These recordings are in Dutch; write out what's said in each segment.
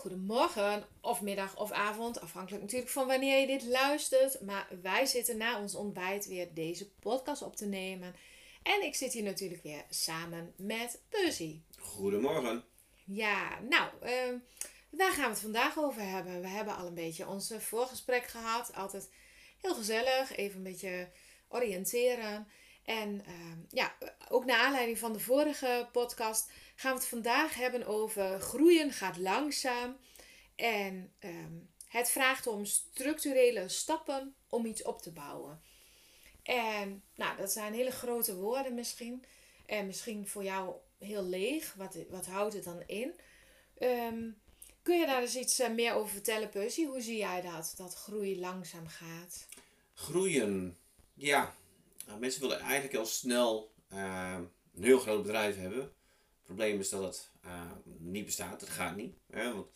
Goedemorgen of middag of avond, afhankelijk natuurlijk van wanneer je dit luistert. Maar wij zitten na ons ontbijt weer deze podcast op te nemen. En ik zit hier natuurlijk weer samen met Percy. Goedemorgen. Ja, nou, ehm, daar gaan we het vandaag over hebben. We hebben al een beetje ons voorgesprek gehad. Altijd heel gezellig, even een beetje oriënteren. En ehm, ja, ook naar aanleiding van de vorige podcast gaan we het vandaag hebben over groeien gaat langzaam. En ehm, het vraagt om structurele stappen om iets op te bouwen. En nou, dat zijn hele grote woorden misschien. En misschien voor jou heel leeg. Wat, wat houdt het dan in? Ehm, kun je daar eens iets eh, meer over vertellen, Percy? Hoe zie jij dat? Dat groei langzaam gaat? Groeien. Ja, nou, mensen willen eigenlijk heel snel uh, een heel groot bedrijf hebben. Het probleem is dat het uh, niet bestaat. Het gaat niet. Hè? Want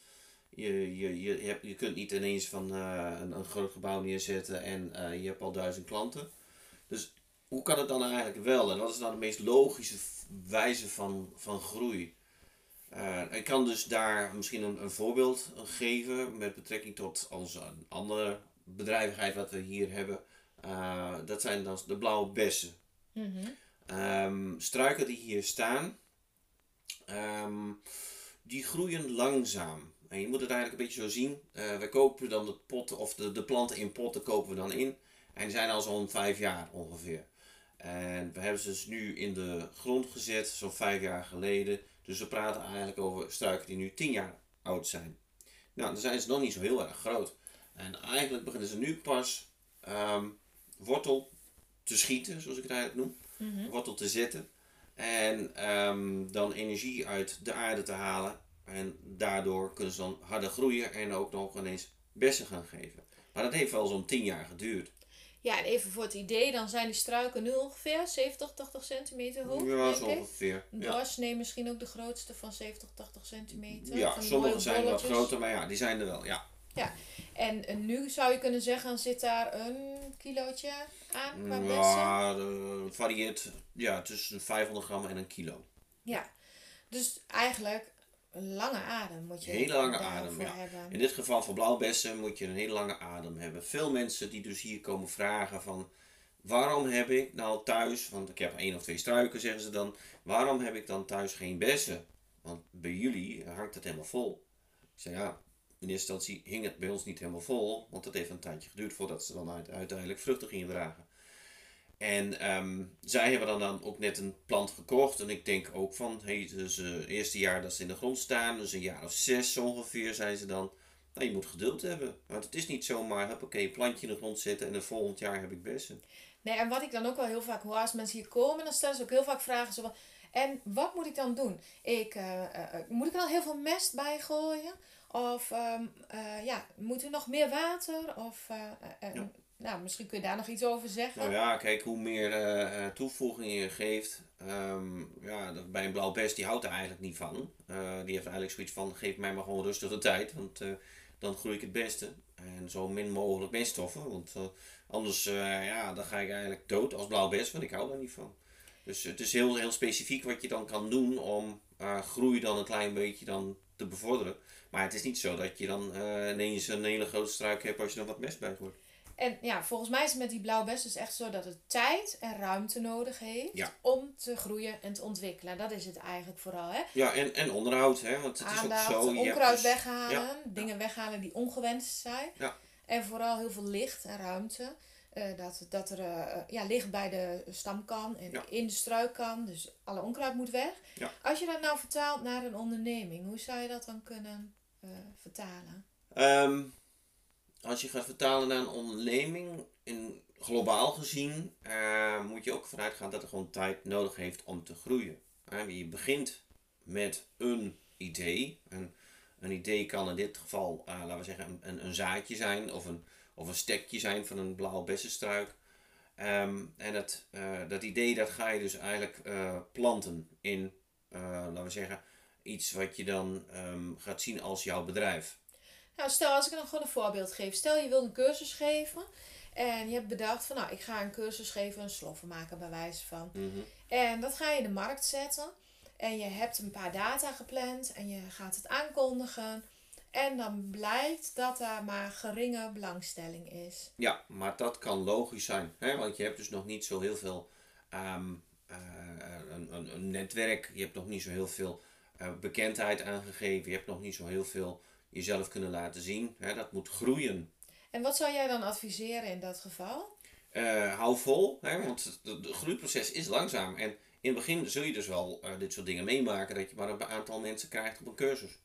je, je, je, hebt, je kunt niet ineens van uh, een, een, groot gebouw neerzetten en je hebt al duizend klanten. Dus hoe kan het dan eigenlijk wel? En wat is dan de meest logische wijze van, van groei? ik kan dus daar misschien een, een voorbeeld geven met betrekking tot onze andere bedrijvigheid wat we hier hebben. Dat zijn dan de blauwe bessen. Mm -hmm. um, struiken die hier staan, um, die groeien langzaam. En je moet het eigenlijk een beetje zo zien. Uh, we kopen dan de potten, of de, de planten in potten kopen we dan in. En die zijn al zo'n vijf jaar ongeveer. En we hebben ze dus nu in de grond gezet, zo'n vijf jaar geleden. Dus we praten eigenlijk over struiken die nu tien jaar oud zijn. Nou, dan zijn ze nog niet zo heel erg groot. En eigenlijk beginnen ze nu pas um, wortel te schieten, zoals ik het eigenlijk noem. Mm -hmm. Wortel te zetten. En um, dan energie uit de aarde te halen. En daardoor kunnen ze dan harder groeien en ook nog ineens bessen gaan geven. Maar dat heeft wel zo'n 10 jaar geduurd. Ja, en even voor het idee, dan zijn die struiken nu ongeveer 70, 80 centimeter hoog. Ja, zo ongeveer. Een dwarsnee misschien ook de grootste van 70, 80 centimeter. Ja, sommige zijn wat groter, maar ja, die zijn er wel, ja. Ja, en, en nu zou je kunnen zeggen, zit daar een kilootje aan qua? Ja, het varieert ja, tussen 500 gram en een kilo. Ja, dus eigenlijk een lange adem moet je Hele lange adem, ja. hebben. In dit geval voor blauwbessen moet je een hele lange adem hebben. Veel mensen die dus hier komen vragen van... Waarom heb ik nou thuis, want ik heb één of twee struiken zeggen ze dan... Waarom heb ik dan thuis geen bessen? Want bij jullie hangt het helemaal vol. Ik zeg ja, in eerste instantie hing het bij ons niet helemaal vol, want het heeft een tijdje geduurd voordat ze dan uiteindelijk vruchten gingen dragen. En um, zij hebben dan, dan ook net een plant gekocht. En ik denk ook van, hey, dus het eerste jaar dat ze in de grond staan, dus een jaar of zes ongeveer, zijn ze dan. Nou, je moet geduld hebben. Want het is niet zomaar, oké, plantje in de grond zetten en het volgend jaar heb ik bessen. Nee, en wat ik dan ook wel heel vaak hoor als mensen hier komen, dan stellen ze ook heel vaak vragen zo en wat moet ik dan doen? Ik, uh, uh, moet ik er al heel veel mest bij gooien? Of um, uh, ja, moet er nog meer water? Of uh, uh, ja. nou, misschien kun je daar nog iets over zeggen. Nou ja, kijk, hoe meer toevoeging je geeft. Um, ja, bij een blauw best, die houdt er eigenlijk niet van. die heeft eigenlijk zoiets van, geef mij maar gewoon rustig de tijd. Want dan groei ik het beste. En zo min mogelijk meststoffen. Want anders ja, dan ga ik eigenlijk dood als blauw best, want ik hou daar niet van. Dus het is heel, heel specifiek wat je dan kan doen om groei dan een klein beetje dan te bevorderen. Maar het is niet zo dat je dan uh, ineens een hele grote struik hebt als je er wat mest bij gooit. En ja, volgens mij is het met die blauwe bes dus echt zo dat het tijd en ruimte nodig heeft ja. om te groeien en te ontwikkelen. Dat is het eigenlijk vooral. Hè? Ja, en, en onderhoud. Hè? Want het Aandacht, is ook zo. onkruid dus, weghalen, ja. dingen weghalen die ongewenst zijn. Ja. En vooral heel veel licht en ruimte. Eh, dat, dat er eh, ja, ligt bij de stam kan en Ja. in de struik kan. Dus alle onkruid moet weg. Ja. Als je dat nou vertaalt naar een onderneming, hoe zou je dat dan kunnen vertalen? Ehm, als je gaat vertalen naar een onderneming, in, globaal gezien, moet je ook vanuit gaan dat er gewoon tijd nodig heeft om te groeien. Je begint met een idee. En een idee kan in dit geval, laten we zeggen, een, een, een zaadje zijn of een, of een stekje zijn van een blauwe bessenstruik. Ehm, en dat, eh, dat idee dat ga je dus eigenlijk eh, planten in, eh, laten we zeggen, iets wat je dan ehm, gaat zien als jouw bedrijf. Nou, stel als ik dan gewoon een voorbeeld geef. Stel je wilt een cursus geven en je hebt bedacht van nou, ik ga een cursus geven, een sloffen maken bij wijze van. Mhm. En dat ga je in de markt zetten. En je hebt een paar data gepland en je gaat het aankondigen. En dan blijkt dat daar maar geringe belangstelling is. Ja, maar dat kan logisch zijn. Hè? Want je hebt dus nog niet zo heel veel ehm, eh, een, een, een netwerk. Je hebt nog niet zo heel veel eh, bekendheid aangegeven. Je hebt nog niet zo heel veel jezelf kunnen laten zien. Hè? Dat moet groeien. En wat zou jij dan adviseren in dat geval? Eh, hou vol, hè? want het groeiproces is langzaam. En in het begin zul je dus wel dit soort dingen meemaken. Dat je maar een aantal mensen krijgt op een cursus.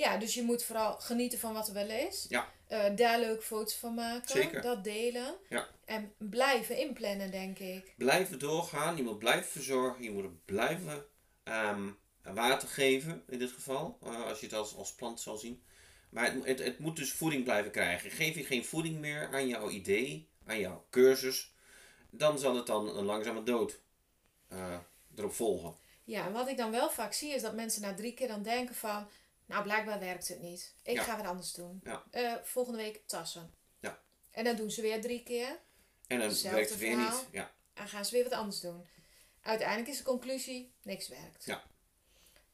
Ja, dus je moet vooral genieten van wat er wel is. Ja. Eh, daar leuke foto's van maken. Zeker. Dat delen. Ja. En blijven inplannen, denk ik. blijven doorgaan. Je moet blijven verzorgen. Je moet het blijven ehm, water geven, in dit geval. eh, als je het als, als plant zal zien. Maar het, het, het moet dus voeding blijven krijgen. Geef je geen voeding meer aan jouw idee, aan jouw cursus, dan zal het dan een langzame dood eh, erop volgen. Ja, en wat ik dan wel vaak zie is dat mensen na drie keer dan denken van... Nou, blijkbaar werkt het niet. Ik Ja. ga wat anders doen. Ja. Eh, volgende week tassen. Ja. En dan doen ze weer drie keer. En dan Hetzelfde werkt het weer verhaal. niet. Ja. En gaan ze weer wat anders doen. Uiteindelijk is de conclusie, niks werkt. Ja.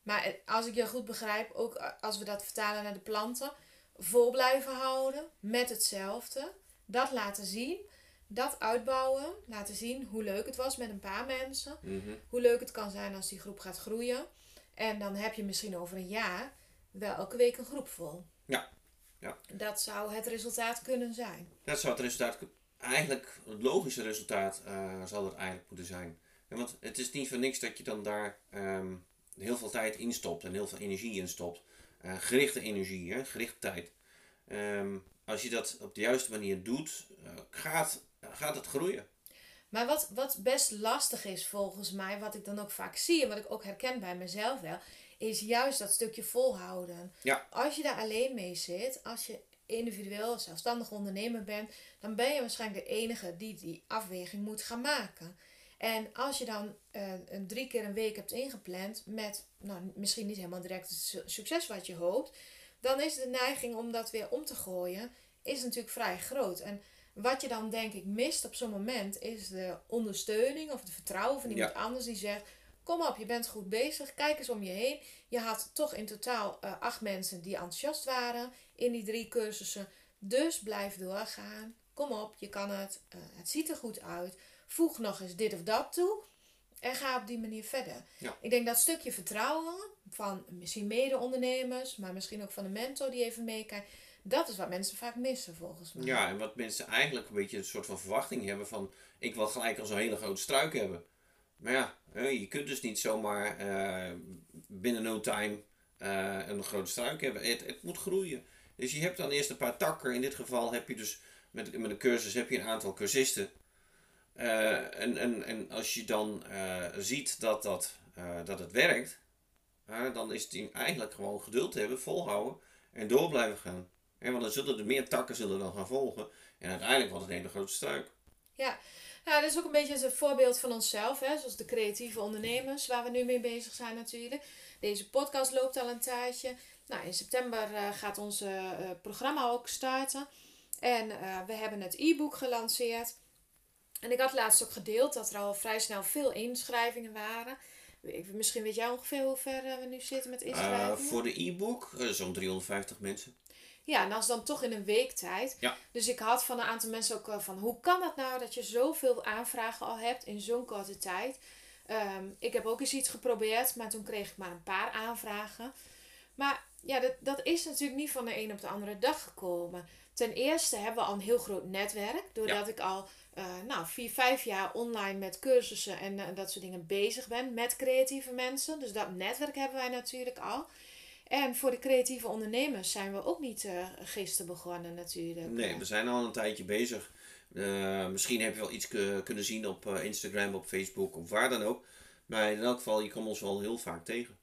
Maar eh, als ik je goed begrijp, ook eh, als we dat vertalen naar de planten, vol blijven houden met hetzelfde. Dat laten zien, dat uitbouwen, laten zien hoe leuk het was met een paar mensen. Mhm. Hoe leuk het kan zijn als die groep gaat groeien. En dan heb je misschien over een jaar wel elke week een groep vol. Ja. Ja. Dat zou het resultaat kunnen zijn. Dat zou het resultaat, eigenlijk het logische resultaat eh, zal dat eigenlijk moeten zijn. En want het is niet voor niks dat je dan daar ehm, heel veel tijd in stopt en heel veel energie in stopt. Eh, gerichte energie, hè, gerichte tijd. Ehm, als je dat op de juiste manier doet, eh, gaat, gaat het groeien. Maar wat, wat best lastig is volgens mij, wat ik dan ook vaak zie en wat ik ook herken bij mezelf wel, is juist dat stukje volhouden. Ja. Als je daar alleen mee zit, als je individueel zelfstandig ondernemer bent, dan ben je waarschijnlijk de enige die die afweging moet gaan maken. En als je dan eh, een drie keer een week hebt ingepland met nou, misschien niet helemaal direct het su- succes wat je hoopt, dan is de neiging om dat weer om te gooien, is natuurlijk vrij groot. En wat je dan denk ik mist op zo'n moment is de ondersteuning of het vertrouwen van iemand anders die zegt: Kom op, je bent goed bezig, kijk eens om je heen. Je had toch in totaal eh, acht mensen die enthousiast waren in die drie cursussen. Dus blijf doorgaan. Kom op, je kan het. Eh, het ziet er goed uit. Voeg nog eens dit of dat toe. En ga op die manier verder. Ja. Ik denk dat stukje vertrouwen van misschien mede-ondernemers, maar misschien ook van een mentor die even meekijkt. Dat is wat mensen vaak missen volgens mij. Ja, en wat mensen eigenlijk een beetje een soort van verwachting hebben van... Ik wil gelijk al zo'n hele grote struik hebben. Maar ja, hè, je kunt dus niet zomaar eh, binnen no time eh, een grote struik hebben. Het, het moet groeien. Dus je hebt dan eerst een paar takken. In dit geval heb je dus met, met een cursus heb je een aantal cursisten. Eh, en, en, en als je dan eh, ziet dat, dat, eh, dat het werkt... eh, dan is het eigenlijk gewoon geduld hebben, volhouden en door blijven gaan. Hè, want dan zullen er meer takken zullen dan gaan volgen. En uiteindelijk wordt het een hele grote struik. Ja, dat is ook een beetje een voorbeeld van onszelf, hè? zoals de creatieve ondernemers waar we nu mee bezig zijn natuurlijk. Deze podcast loopt al een tijdje. Nou, in september eh, gaat ons eh, eh, programma ook starten. En we hebben het e-book gelanceerd. En ik had laatst ook gedeeld dat er al vrij snel veel inschrijvingen waren. Misschien weet jij ongeveer hoe ver we nu zitten met inschrijvingen? voor de e-book zo'n 350 mensen. Ja, en dat is dan toch in een week tijd. Ja. Dus ik had van een aantal mensen ook wel van... hoe kan het nou dat je zoveel aanvragen al hebt in zo'n korte tijd? Ehm, ik heb ook eens iets geprobeerd, maar toen kreeg ik maar een paar aanvragen. Maar ja, dat, dat is natuurlijk niet van de een op de andere dag gekomen. Ten eerste hebben we al een heel groot netwerk. Doordat ik al uh, nou, vier, vijf jaar online met cursussen en uh, dat soort dingen bezig ben met creatieve mensen. Dus dat netwerk hebben wij natuurlijk al. En voor de creatieve ondernemers zijn we ook niet uh, gisteren begonnen natuurlijk. Nee, we zijn al een tijdje bezig. misschien heb je wel iets kunnen zien op Instagram, op Facebook of waar dan ook. Maar in elk geval, je komt ons wel heel vaak tegen.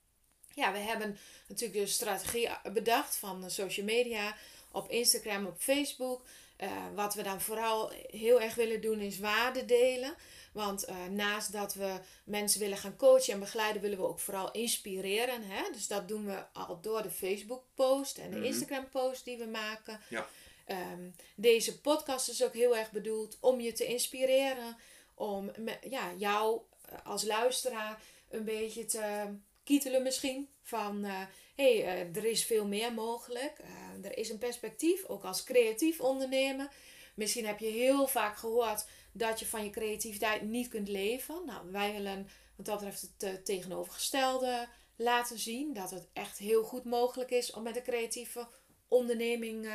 Ja, we hebben natuurlijk de strategie bedacht van social media op Instagram, op Facebook. Uh, wat we dan vooral heel erg willen doen is waarde delen. Want uh, naast dat we mensen willen gaan coachen en begeleiden, willen we ook vooral inspireren. Hè? Dus dat doen we al door de Facebook-post en de mm Instagram-post die we maken. Ja. Um, deze podcast is ook heel erg bedoeld om je te inspireren. Om ja, jou eh, als luisteraar een beetje te kietelen misschien. Van hé, hey, uh, er is veel meer mogelijk. Uh, er is een perspectief, ook als creatief ondernemer. Misschien heb je heel vaak gehoord dat je van je creativiteit niet kunt leven. Nou, wij willen wat dat betreft het uh, tegenovergestelde laten zien. Dat het echt heel goed mogelijk is om met een creatieve onderneming,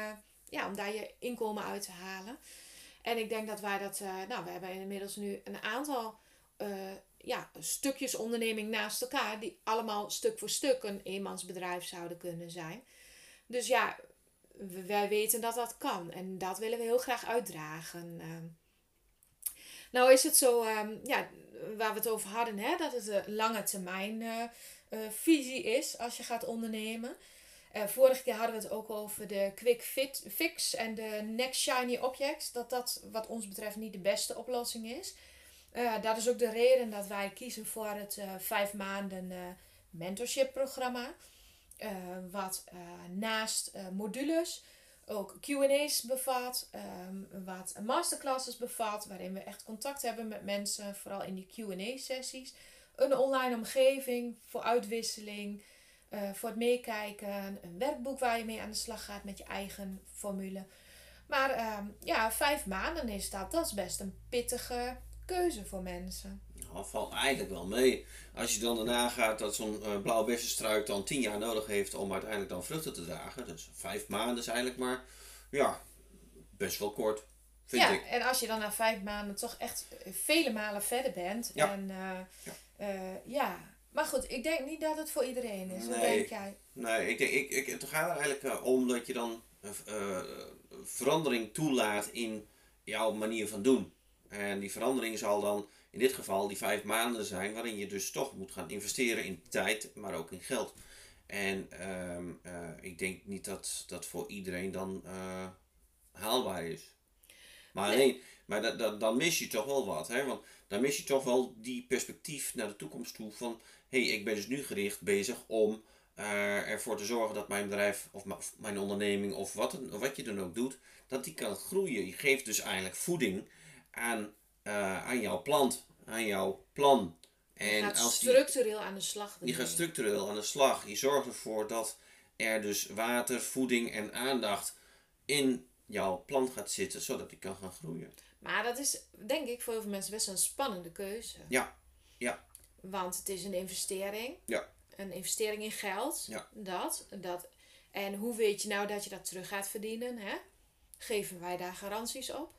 ja, om daar je inkomen uit te halen. En ik denk dat wij dat, nou, we hebben inmiddels nu een aantal ja, stukjes onderneming naast elkaar, die allemaal stuk voor stuk een eenmansbedrijf zouden kunnen zijn. Dus ja, wij weten dat dat kan en dat willen we heel graag uitdragen. Nou is het zo, ehm, ja, waar we het over hadden, hè, dat het een lange termijn uh, visie is als je gaat ondernemen. Uh, vorige keer hadden we het ook over de quick fit, fix en de next shiny objects. Dat dat wat ons betreft niet de beste oplossing is. Dat is ook de reden dat wij kiezen voor het vijf maanden mentorship programma. wat naast modules ook QA's bevat, um, wat masterclasses bevat, waarin we echt contact hebben met mensen, vooral in die QA-sessies. Een online omgeving voor uitwisseling, voor het meekijken, een werkboek waar je mee aan de slag gaat met je eigen formule. Maar ehm, ja, vijf maanden is dat. Dat is best een pittige keuze voor mensen. Nou, valt eigenlijk wel mee. Als je dan daarna gaat dat zo'n uh, blauwe bessenstruik dan tien jaar nodig heeft om uiteindelijk dan vruchten te dragen. Dus vijf maanden is eigenlijk maar, ja, best wel kort. Vind ja, ik. en als je dan na vijf maanden toch echt vele malen verder bent. Ja. En, uh, ja. Uh, ja. Maar goed, ik denk niet dat het voor iedereen is. Nee, denk jij? Nee, ik denk, ik, ik, het gaat er eigenlijk om dat je dan verandering toelaat in jouw manier van doen. En die verandering zal dan in dit geval die vijf maanden zijn, waarin je dus toch moet gaan investeren in tijd, maar ook in geld. En ehm, eh, ik denk niet dat dat voor iedereen dan uh, haalbaar is. Maar alleen, maar da, da, dan mis je toch wel wat. Hè? Want dan mis je toch wel die perspectief naar de toekomst toe van hé, hey, ik ben dus nu gericht bezig om uh, ervoor te zorgen dat mijn bedrijf of, of mijn onderneming of wat, of wat je dan ook doet, dat die kan groeien. Je geeft dus eigenlijk voeding aan, uh, aan jouw plant, aan jouw plan. En je gaat als structureel aan de slag. Je gaat structureel aan de slag. Je zorgt ervoor dat er dus water, voeding en aandacht in jouw plant gaat zitten, zodat die kan gaan groeien. Maar dat is, denk ik, voor heel veel mensen best een spannende keuze. Ja, ja. Want het is een investering. Ja. Een investering in geld. Ja. Dat, dat. En hoe weet je nou dat je dat terug gaat verdienen? Hè? Geven wij daar garanties op?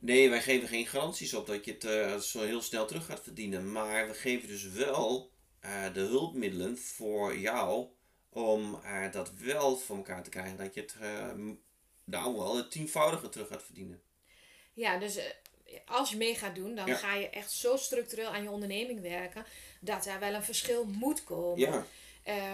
Nee, wij geven geen garanties op dat je het uh, zo heel snel terug gaat verdienen. Maar we geven dus wel uh, de hulpmiddelen voor jou om uh, dat wel voor elkaar te krijgen. Dat je het nou wel het tienvoudige terug gaat verdienen. Ja, dus als je mee gaat doen, dan ga je echt zo structureel aan je onderneming werken dat er wel een verschil moet komen. Ja.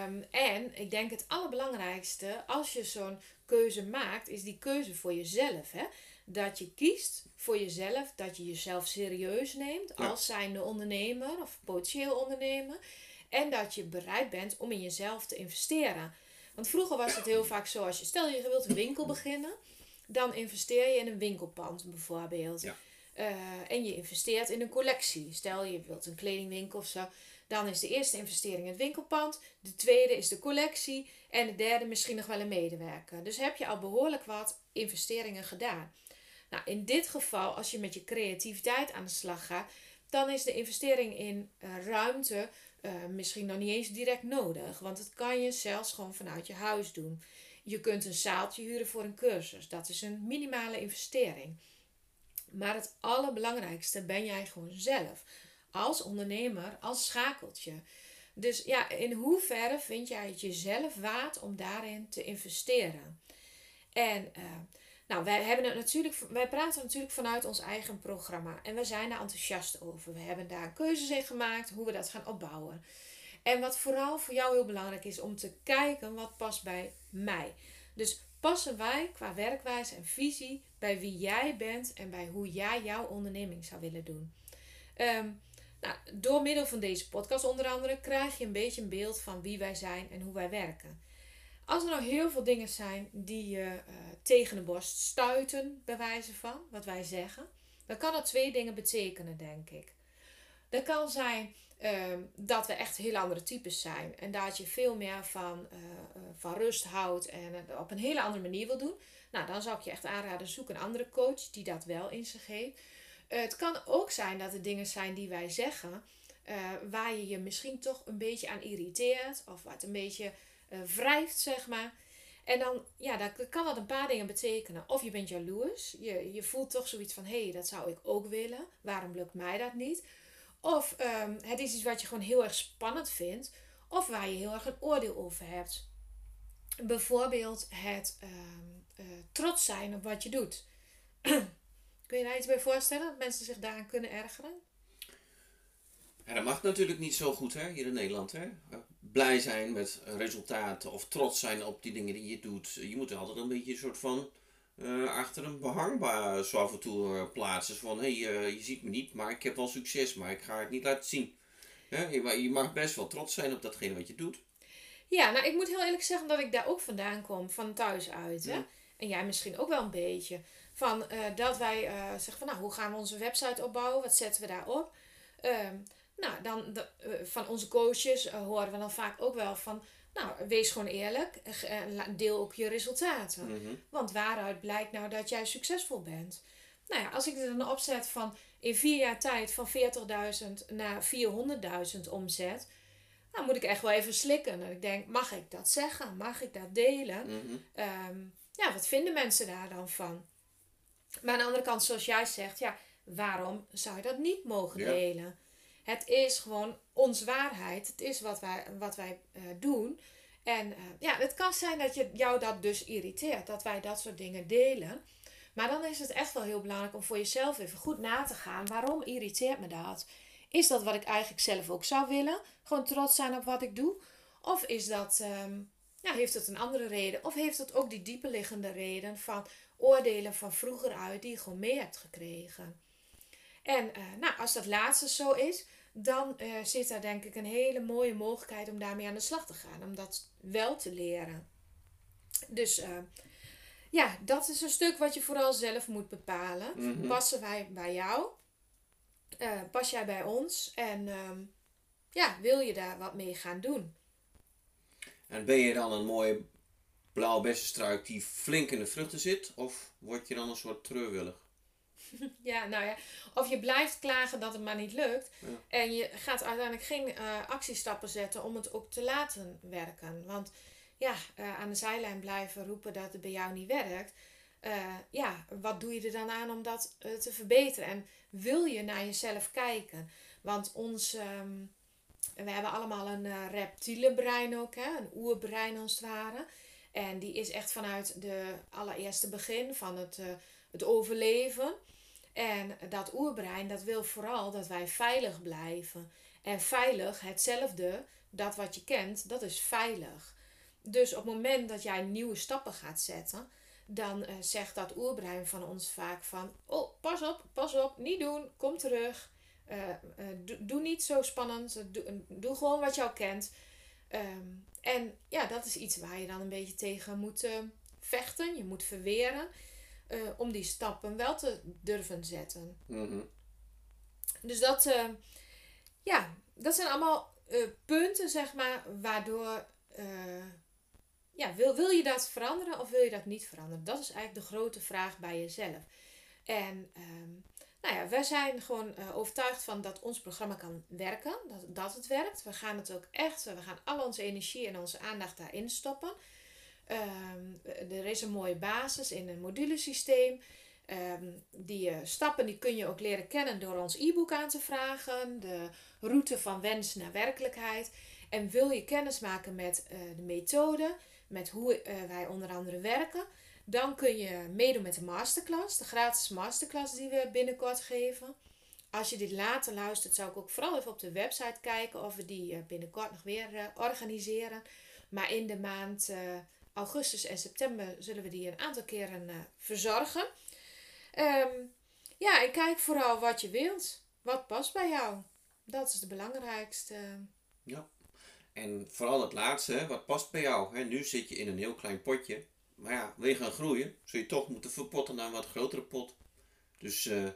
Um, en ik denk het allerbelangrijkste, als je zo'n keuze maakt, is die keuze voor jezelf. Hè? Dat je kiest voor jezelf, dat je jezelf serieus neemt als zijnde ondernemer of potentieel ondernemer. En dat je bereid bent om in jezelf te investeren. Want vroeger was het heel vaak zo, als je stel je wilt een winkel beginnen, dan investeer je in een winkelpand bijvoorbeeld. Ja. Uh, en je investeert in een collectie. Stel je wilt een kledingwinkel of zo. Dan is de eerste investering het winkelpand. De tweede is de collectie. En de derde misschien nog wel een medewerker. Dus heb je al behoorlijk wat investeringen gedaan. Nou, in dit geval, als je met je creativiteit aan de slag gaat, dan is de investering in uh, ruimte eh, misschien nog niet eens direct nodig, want het kan je zelfs gewoon vanuit je huis doen. Je kunt een zaaltje huren voor een cursus. Dat is een minimale investering. Maar het allerbelangrijkste ben jij gewoon zelf. Als ondernemer, als schakeltje. Dus ja, in hoeverre vind jij het jezelf waard om daarin te investeren? En uh, nou, wij, hebben natuurlijk, wij praten natuurlijk vanuit ons eigen programma. En we zijn daar enthousiast over. We hebben daar keuzes in gemaakt hoe we dat gaan opbouwen. En wat vooral voor jou heel belangrijk is om te kijken wat past bij mij. Dus passen wij qua werkwijze en visie bij wie jij bent en bij hoe jij jouw onderneming zou willen doen. Ehm, nou, door middel van deze podcast onder andere krijg je een beetje een beeld van wie wij zijn en hoe wij werken. Als er nou heel veel dingen zijn die je uh, tegen de borst stuiten, bij wijze van, wat wij zeggen, dan kan dat twee dingen betekenen, denk ik. Dat kan zijn uh, dat we echt heel andere types zijn en dat je veel meer van, uh, van rust houdt en op een hele andere manier wil doen. Nou, dan zou ik je echt aanraden, zoek een andere coach die dat wel in zich heeft. het kan ook zijn dat er dingen zijn die wij zeggen, waar je je misschien toch een beetje aan irriteert of wat een beetje wrijft, zeg maar. En dan, ja, dan kan dat een paar dingen betekenen. Of je bent jaloers. Je, je voelt toch zoiets van, hé, hey, dat zou ik ook willen. Waarom lukt mij dat niet? Of um, het is iets wat je gewoon heel erg spannend vindt. Of waar je heel erg een oordeel over hebt. Bijvoorbeeld het um, uh, trots zijn op wat je doet. Kun je daar iets bij voorstellen? Dat mensen zich daaraan kunnen ergeren? Dat mag natuurlijk niet zo goed hè, hier in Nederland. Hè? Blij zijn met resultaten of trots zijn op die dingen die je doet. Je moet altijd een beetje een soort van uh, achter een behangbaar zo af en toe uh, plaatsen. Van hé, hey, uh, je ziet me niet, maar ik heb wel succes, maar ik ga het niet laten zien. Je, je mag best wel trots zijn op datgene wat je doet. Ja, nou ik moet heel eerlijk zeggen dat ik daar ook vandaan kom, van thuis uit. Hè? Ja. En jij misschien ook wel een beetje. Van dat wij zeggen van nou, hoe gaan we onze website opbouwen? Wat zetten we daarop? Ehm, nou, dan de, eh, van onze coaches uh, horen we dan vaak ook wel van, nou, wees gewoon eerlijk deel ook je resultaten. Mhm. Want waaruit blijkt nou dat jij succesvol bent? Nou ja, als ik er dan opzet van in vier jaar tijd van 40.000 naar 400.000 omzet, dan moet ik echt wel even slikken. En ik denk, mag ik dat zeggen? Mag ik dat delen? Mhm. Ehm, ja, wat vinden mensen daar dan van? Maar aan de andere kant, zoals jij zegt, ja, waarom zou je dat niet mogen Ja. Het is gewoon onze waarheid. Het is wat wij, wat wij eh, doen. En eh, ja, het kan zijn dat je, jou dat dus irriteert. Dat wij dat soort dingen delen. Maar dan is het echt wel heel belangrijk om voor jezelf even goed na te gaan. Waarom irriteert me dat? Is dat wat ik eigenlijk zelf ook zou willen? Gewoon trots zijn op wat ik doe? Of is dat, ehm, ja, heeft het een andere reden? Of heeft het ook die dieperliggende reden van oordelen van vroeger uit die je gewoon mee hebt gekregen? En uh, nou, als dat laatste zo is, dan uh, zit daar denk ik een hele mooie mogelijkheid om daarmee aan de slag te gaan. Om dat wel te leren. Dus uh, ja, dat is een stuk wat je vooral zelf moet bepalen. Mhm. Passen wij bij jou? pas jij bij ons? En ja, wil je daar wat mee gaan doen? En ben je dan een mooie blauwe bessenstruik die flink in de vruchten zit? Of word je dan een soort treurwillig? Ja, nou ja. Of je blijft klagen dat het maar niet lukt. Ja. En je gaat uiteindelijk geen uh, actiestappen zetten om het ook te laten werken. Want ja, uh, aan de zijlijn blijven roepen dat het bij jou niet werkt. Uh, ja, wat doe je er dan aan om dat te verbeteren? En wil je naar jezelf kijken? Want ons, um, we hebben allemaal een reptiele brein ook, hè? een oerbrein als het ware. En die is echt vanuit de allereerste begin van het, het overleven. En dat oerbrein, dat wil vooral dat wij veilig blijven. En veilig, hetzelfde, dat wat je kent, dat is veilig. Dus op het moment dat jij nieuwe stappen gaat zetten, dan uh, zegt dat oerbrein van ons vaak van, oh, pas op, pas op, niet doen, kom terug. Uh, doe, niet zo spannend, doe, gewoon wat al kent. Um, en ja, dat is iets waar je dan een beetje tegen moet vechten, je moet verweren. Uh, om die stappen wel te durven zetten. Mm -hmm. Dus dat, uh, ja, dat zijn allemaal uh, punten, zeg maar, waardoor, ja, wil, wil je dat veranderen of wil je dat niet veranderen? Dat is eigenlijk de grote vraag bij jezelf. En um, nou ja, wij zijn gewoon uh, overtuigd van dat ons programma kan werken. Dat, dat het werkt. We gaan het ook echt, we gaan al onze energie en onze aandacht daarin stoppen. Um, er is een mooie basis in een modulesysteem. Um, die uh, stappen die kun je ook leren kennen door ons e-book aan te vragen. De route van wens naar werkelijkheid. En wil je kennis maken met uh, de methode, met hoe uh, wij onder andere werken, dan kun je meedoen met de masterclass, de gratis masterclass die we binnenkort geven. Als je dit later luistert, zou ik ook vooral even op de website kijken of we die binnenkort nog weer organiseren. Maar in de maand augustus en september zullen we die een aantal keren verzorgen. Um, ja, en kijk vooral wat je wilt. Wat past bij jou. Dat is het belangrijkste. Ja. En vooral het laatste, wat past bij jou. Hè? Nu zit je in een heel klein potje. Maar ja, wil je gaan groeien, zul je toch moeten verpotten naar een wat grotere pot. Dus uh,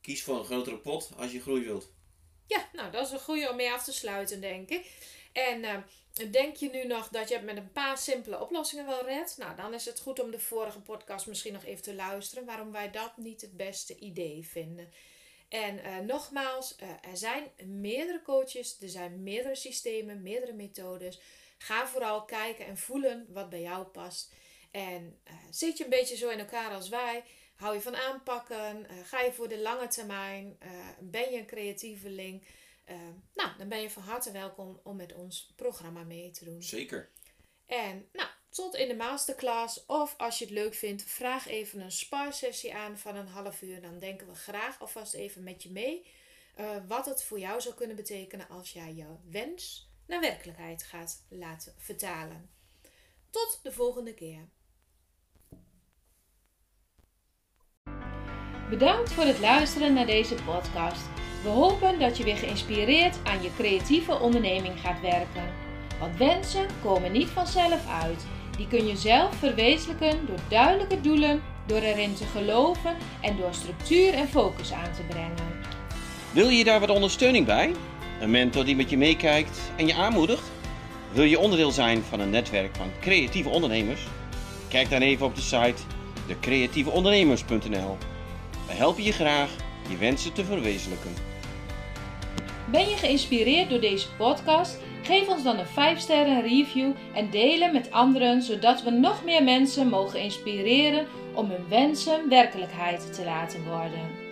kies voor een grotere pot als je groei wilt. Ja, nou dat is een goede om mee af te sluiten, denk ik. En uh, Denk je nu nog dat je het met een paar simpele oplossingen wel redt? Nou, dan is het goed om de vorige podcast misschien nog even te luisteren. Waarom wij dat niet het beste idee vinden. En uh, nogmaals, uh, er zijn meerdere coaches, er zijn meerdere systemen, meerdere methodes. Ga vooral kijken en voelen wat bij jou past. En uh, zit je een beetje zo in elkaar als wij? Hou je van aanpakken? ga je voor de lange termijn? ben je een creatieveling? Uh, nou, dan ben je van harte welkom om met ons programma mee te doen. Zeker. En nou, tot in de masterclass. Of als je het leuk vindt, vraag even een sparsessie aan van een half uur. Dan denken we graag alvast even met je mee. Uh, wat het voor jou zou kunnen betekenen als jij je wens naar werkelijkheid gaat laten vertalen. Tot de volgende keer. Bedankt voor het luisteren naar deze podcast. We hopen dat je weer geïnspireerd aan je creatieve onderneming gaat werken. Want wensen komen niet vanzelf uit. Die kun je zelf verwezenlijken door duidelijke doelen, door erin te geloven en door structuur en focus aan te brengen. Wil je daar wat ondersteuning bij? Een mentor die met je meekijkt en je aanmoedigt? Wil je onderdeel zijn van een netwerk van creatieve ondernemers? Kijk dan even op de site decreatieveondernemers.nl. We helpen je graag je wensen te verwezenlijken. Ben je geïnspireerd door deze podcast? Geef ons dan een 5 sterren review en delen met anderen, zodat we nog meer mensen mogen inspireren om hun wensen werkelijkheid te laten worden.